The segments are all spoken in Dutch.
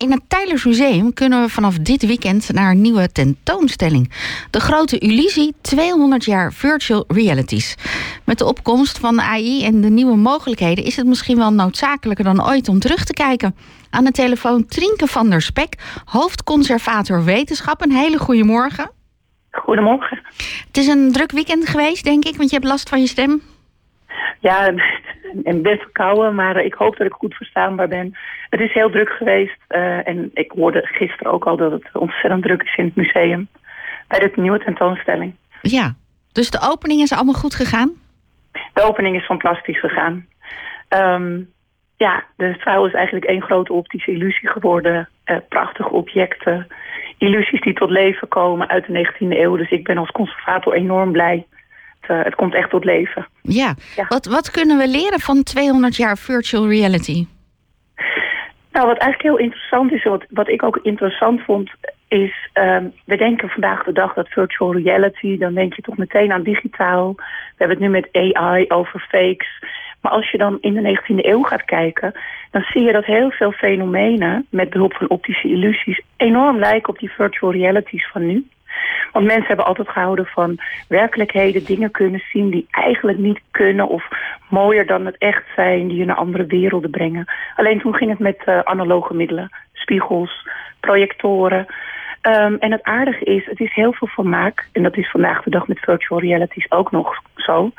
In het Tylers Museum kunnen we vanaf dit weekend naar een nieuwe tentoonstelling. De grote illusie 200 jaar virtual realities. Met de opkomst van AI en de nieuwe mogelijkheden is het misschien wel noodzakelijker dan ooit om terug te kijken. Aan de telefoon Trinke van der Spek, hoofdconservator wetenschap. Een hele goede morgen. Goedemorgen. Het is een druk weekend geweest, denk ik, want je hebt last van je stem. Ja, en best verkouden, maar ik hoop dat ik goed verstaanbaar ben. Het is heel druk geweest uh, en ik hoorde gisteren ook al dat het ontzettend druk is in het museum. Bij de nieuwe tentoonstelling. Ja, dus de opening is allemaal goed gegaan? De opening is fantastisch gegaan. Um, ja, de vrouw is eigenlijk één grote optische illusie geworden. Uh, prachtige objecten, illusies die tot leven komen uit de 19e eeuw. Dus ik ben als conservator enorm blij uh, het komt echt tot leven. Ja. Wat, wat kunnen we leren van 200 jaar virtual reality? Nou, wat eigenlijk heel interessant is, wat, wat ik ook interessant vond, is, um, we denken vandaag de dag dat virtual reality, dan denk je toch meteen aan digitaal. We hebben het nu met AI over fakes. Maar als je dan in de 19e eeuw gaat kijken, dan zie je dat heel veel fenomenen met behulp van optische illusies enorm lijken op die virtual realities van nu. Want mensen hebben altijd gehouden van werkelijkheden, dingen kunnen zien die eigenlijk niet kunnen of mooier dan het echt zijn, die je naar andere werelden brengen. Alleen toen ging het met uh, analoge middelen, spiegels, projectoren. Um, en het aardige is, het is heel veel vermaak. En dat is vandaag de dag met virtual realities ook nog zo.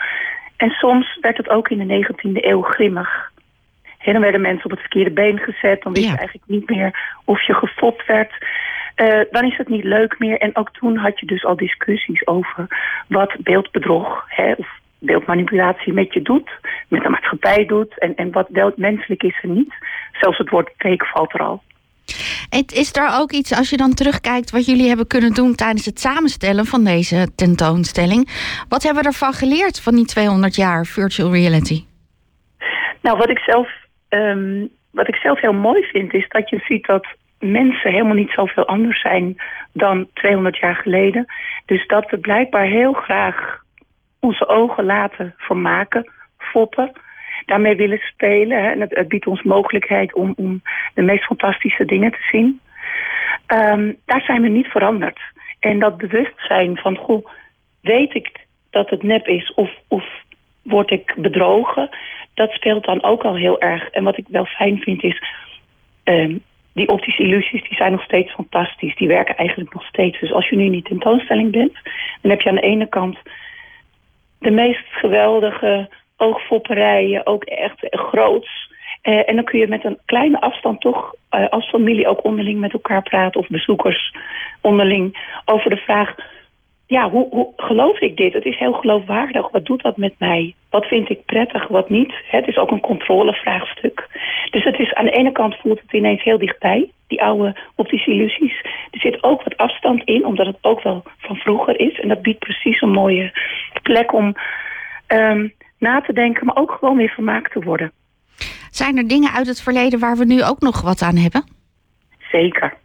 En soms werd het ook in de 19e eeuw grimmig. En dan werden mensen op het verkeerde been gezet. Dan wist je eigenlijk niet meer of je gefopt werd. Uh, dan is het niet leuk meer. En ook toen had je dus al discussies over wat beeldbedrog hè, of beeldmanipulatie met je doet, met de maatschappij doet en, en wat wel menselijk is en niet. Zelfs het woord fake valt er al. Is er ook iets, als je dan terugkijkt, wat jullie hebben kunnen doen tijdens het samenstellen van deze tentoonstelling? Wat hebben we ervan geleerd van die 200 jaar virtual reality? Nou, wat ik zelf, um, wat ik zelf heel mooi vind, is dat je ziet dat mensen helemaal niet zoveel anders zijn dan 200 jaar geleden. Dus dat we blijkbaar heel graag onze ogen laten vermaken, foppen. Daarmee willen spelen. Hè. En het, biedt ons mogelijkheid om, om de meest fantastische dingen te zien. Um, daar zijn we niet veranderd. En dat bewustzijn van, goh, weet ik dat het nep is of, of word ik bedrogen? Dat speelt dan ook al heel erg. En wat ik wel fijn vind is, um, die optische illusies die zijn nog steeds fantastisch. Die werken eigenlijk nog steeds. Dus als je nu in tentoonstelling bent, dan heb je aan de ene kant de meest geweldige oogfopperijen, ook echt groots. Uh, en dan kun je met een kleine afstand toch uh, als familie ook onderling met elkaar praten of bezoekers onderling over de vraag ja, hoe, hoe geloof ik dit? Het is heel geloofwaardig. Wat doet dat met mij? Wat vind ik prettig, wat niet? Het is ook een controlevraagstuk. Dus het is, aan de ene kant voelt het ineens heel dichtbij, die oude optische illusies. Er zit ook wat afstand in, omdat het ook wel van vroeger is. En dat biedt precies een mooie plek om um, na te denken, maar ook gewoon weer vermaakt te worden. Zijn er dingen uit het verleden waar we nu ook nog wat aan hebben? Zeker.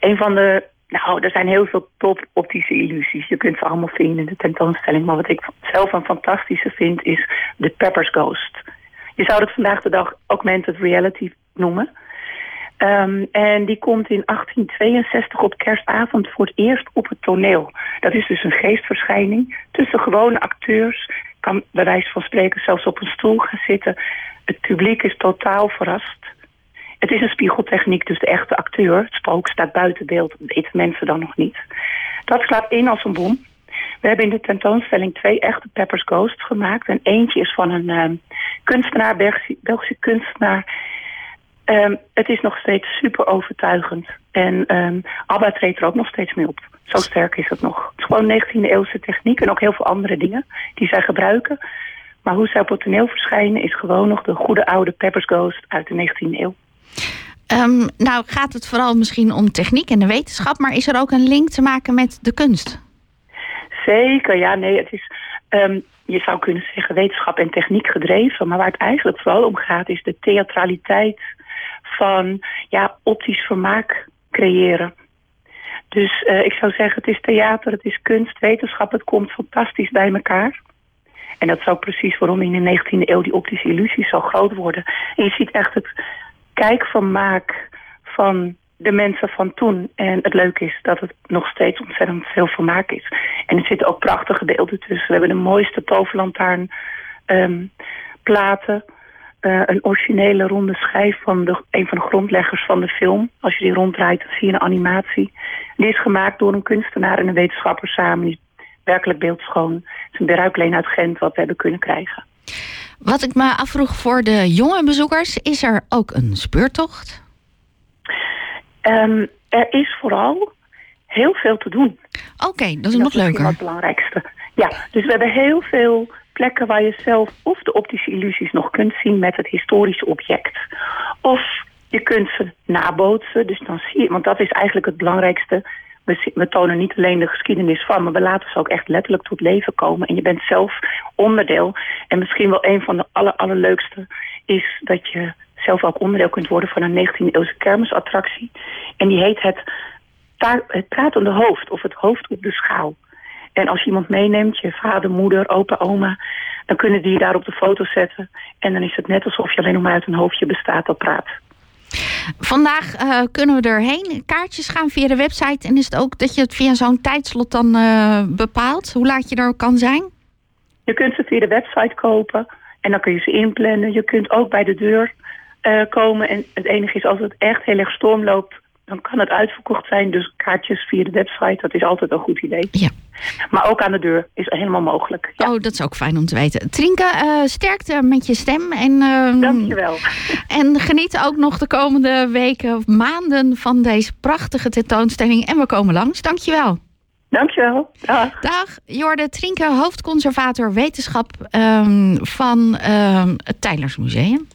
Een van de nou, er zijn heel veel top optische illusies. Je kunt ze allemaal vinden in de tentoonstelling. Maar wat ik zelf een fantastische vind is de Peppers Ghost. Je zou het vandaag de dag augmented reality noemen. Um, en die komt in 1862 op kerstavond voor het eerst op het toneel. Dat is dus een geestverschijning tussen gewone acteurs. Kan bij wijze van spreken zelfs op een stoel gaan zitten. Het publiek is totaal verrast. Het is een spiegeltechniek, dus de echte acteur, het spook, staat buiten beeld. Dat weten mensen dan nog niet. Dat slaat in als een bom. We hebben in de tentoonstelling twee echte Peppers Ghosts gemaakt. En eentje is van een uh, kunstenaar, Belgische, Belgische kunstenaar. Um, het is nog steeds super overtuigend. En um, ABBA treedt er ook nog steeds mee op. Zo sterk is het nog. Het is gewoon 19e eeuwse techniek en ook heel veel andere dingen die zij gebruiken. Maar hoe zij op het toneel verschijnen is gewoon nog de goede oude Peppers Ghost uit de 19e eeuw. Um, nou gaat het vooral misschien om techniek en de wetenschap, maar is er ook een link te maken met de kunst? Zeker, ja, nee, het is, um, je zou kunnen zeggen wetenschap en techniek gedreven, maar waar het eigenlijk vooral om gaat is de theatraliteit van ja, optisch vermaak creëren. Dus uh, ik zou zeggen, het is theater, het is kunst, wetenschap, het komt fantastisch bij elkaar. En dat is ook precies waarom in de 19e eeuw die optische illusies zo groot worden. En je ziet echt het kijkvermaak van de mensen van toen. En het leuke is dat het nog steeds ontzettend veel vermaak is. En er zitten ook prachtige beelden tussen. We hebben de mooiste toverlantaarn ehm, platen. Uh, een originele ronde schijf van de, een van de grondleggers van de film. Als je die ronddraait, dan zie je een animatie. Die is gemaakt door een kunstenaar en een wetenschapper samen. Die werkelijk beeldschoon. Het is een bruikleen uit Gent wat we hebben kunnen krijgen. Wat ik me afvroeg voor de jonge bezoekers, is er ook een speurtocht? Um, er is vooral heel veel te doen. Oké, okay, dat is dat nog is leuker. Dat is het belangrijkste. Ja, dus we hebben heel veel plekken waar je zelf of de optische illusies nog kunt zien met het historische object. Of je kunt ze nabootsen, dus dan zie je, want dat is eigenlijk het belangrijkste. We, we tonen niet alleen de geschiedenis van, maar we laten ze ook echt letterlijk tot leven komen. En je bent zelf onderdeel. En misschien wel een van de aller, allerleukste is dat je zelf ook onderdeel kunt worden van een 19e-eeuwse kermisattractie. En die heet het, het pratende hoofd of het hoofd op de schaal. En als je iemand meeneemt, je vader, moeder, opa, oma... dan kunnen die daar op de foto zetten. En dan is het net alsof je alleen nog maar uit een hoofdje bestaat dat praat. Vandaag uh, kunnen we erheen. Kaartjes gaan via de website. En is het ook dat je het via zo'n tijdslot dan uh, bepaalt? Hoe laat je er kan zijn? Je kunt ze via de website kopen. En dan kun je ze inplannen. Je kunt ook bij de deur uh, komen. En het enige is, als het echt heel erg storm loopt... dan kan het uitverkocht zijn. Dus kaartjes via de website, dat is altijd een goed idee. Ja. Maar ook aan de deur is helemaal mogelijk. Ja. Oh, dat is ook fijn om te weten. Trinke, uh, sterkte met je stem. En, uh, Dankjewel. En geniet ook nog de komende weken of maanden van deze prachtige tentoonstelling. En we komen langs. Dankjewel. Dankjewel. Dag. Dag. Jorde Trinke, hoofdconservator wetenschap um, van um, het Tijlersmuseum.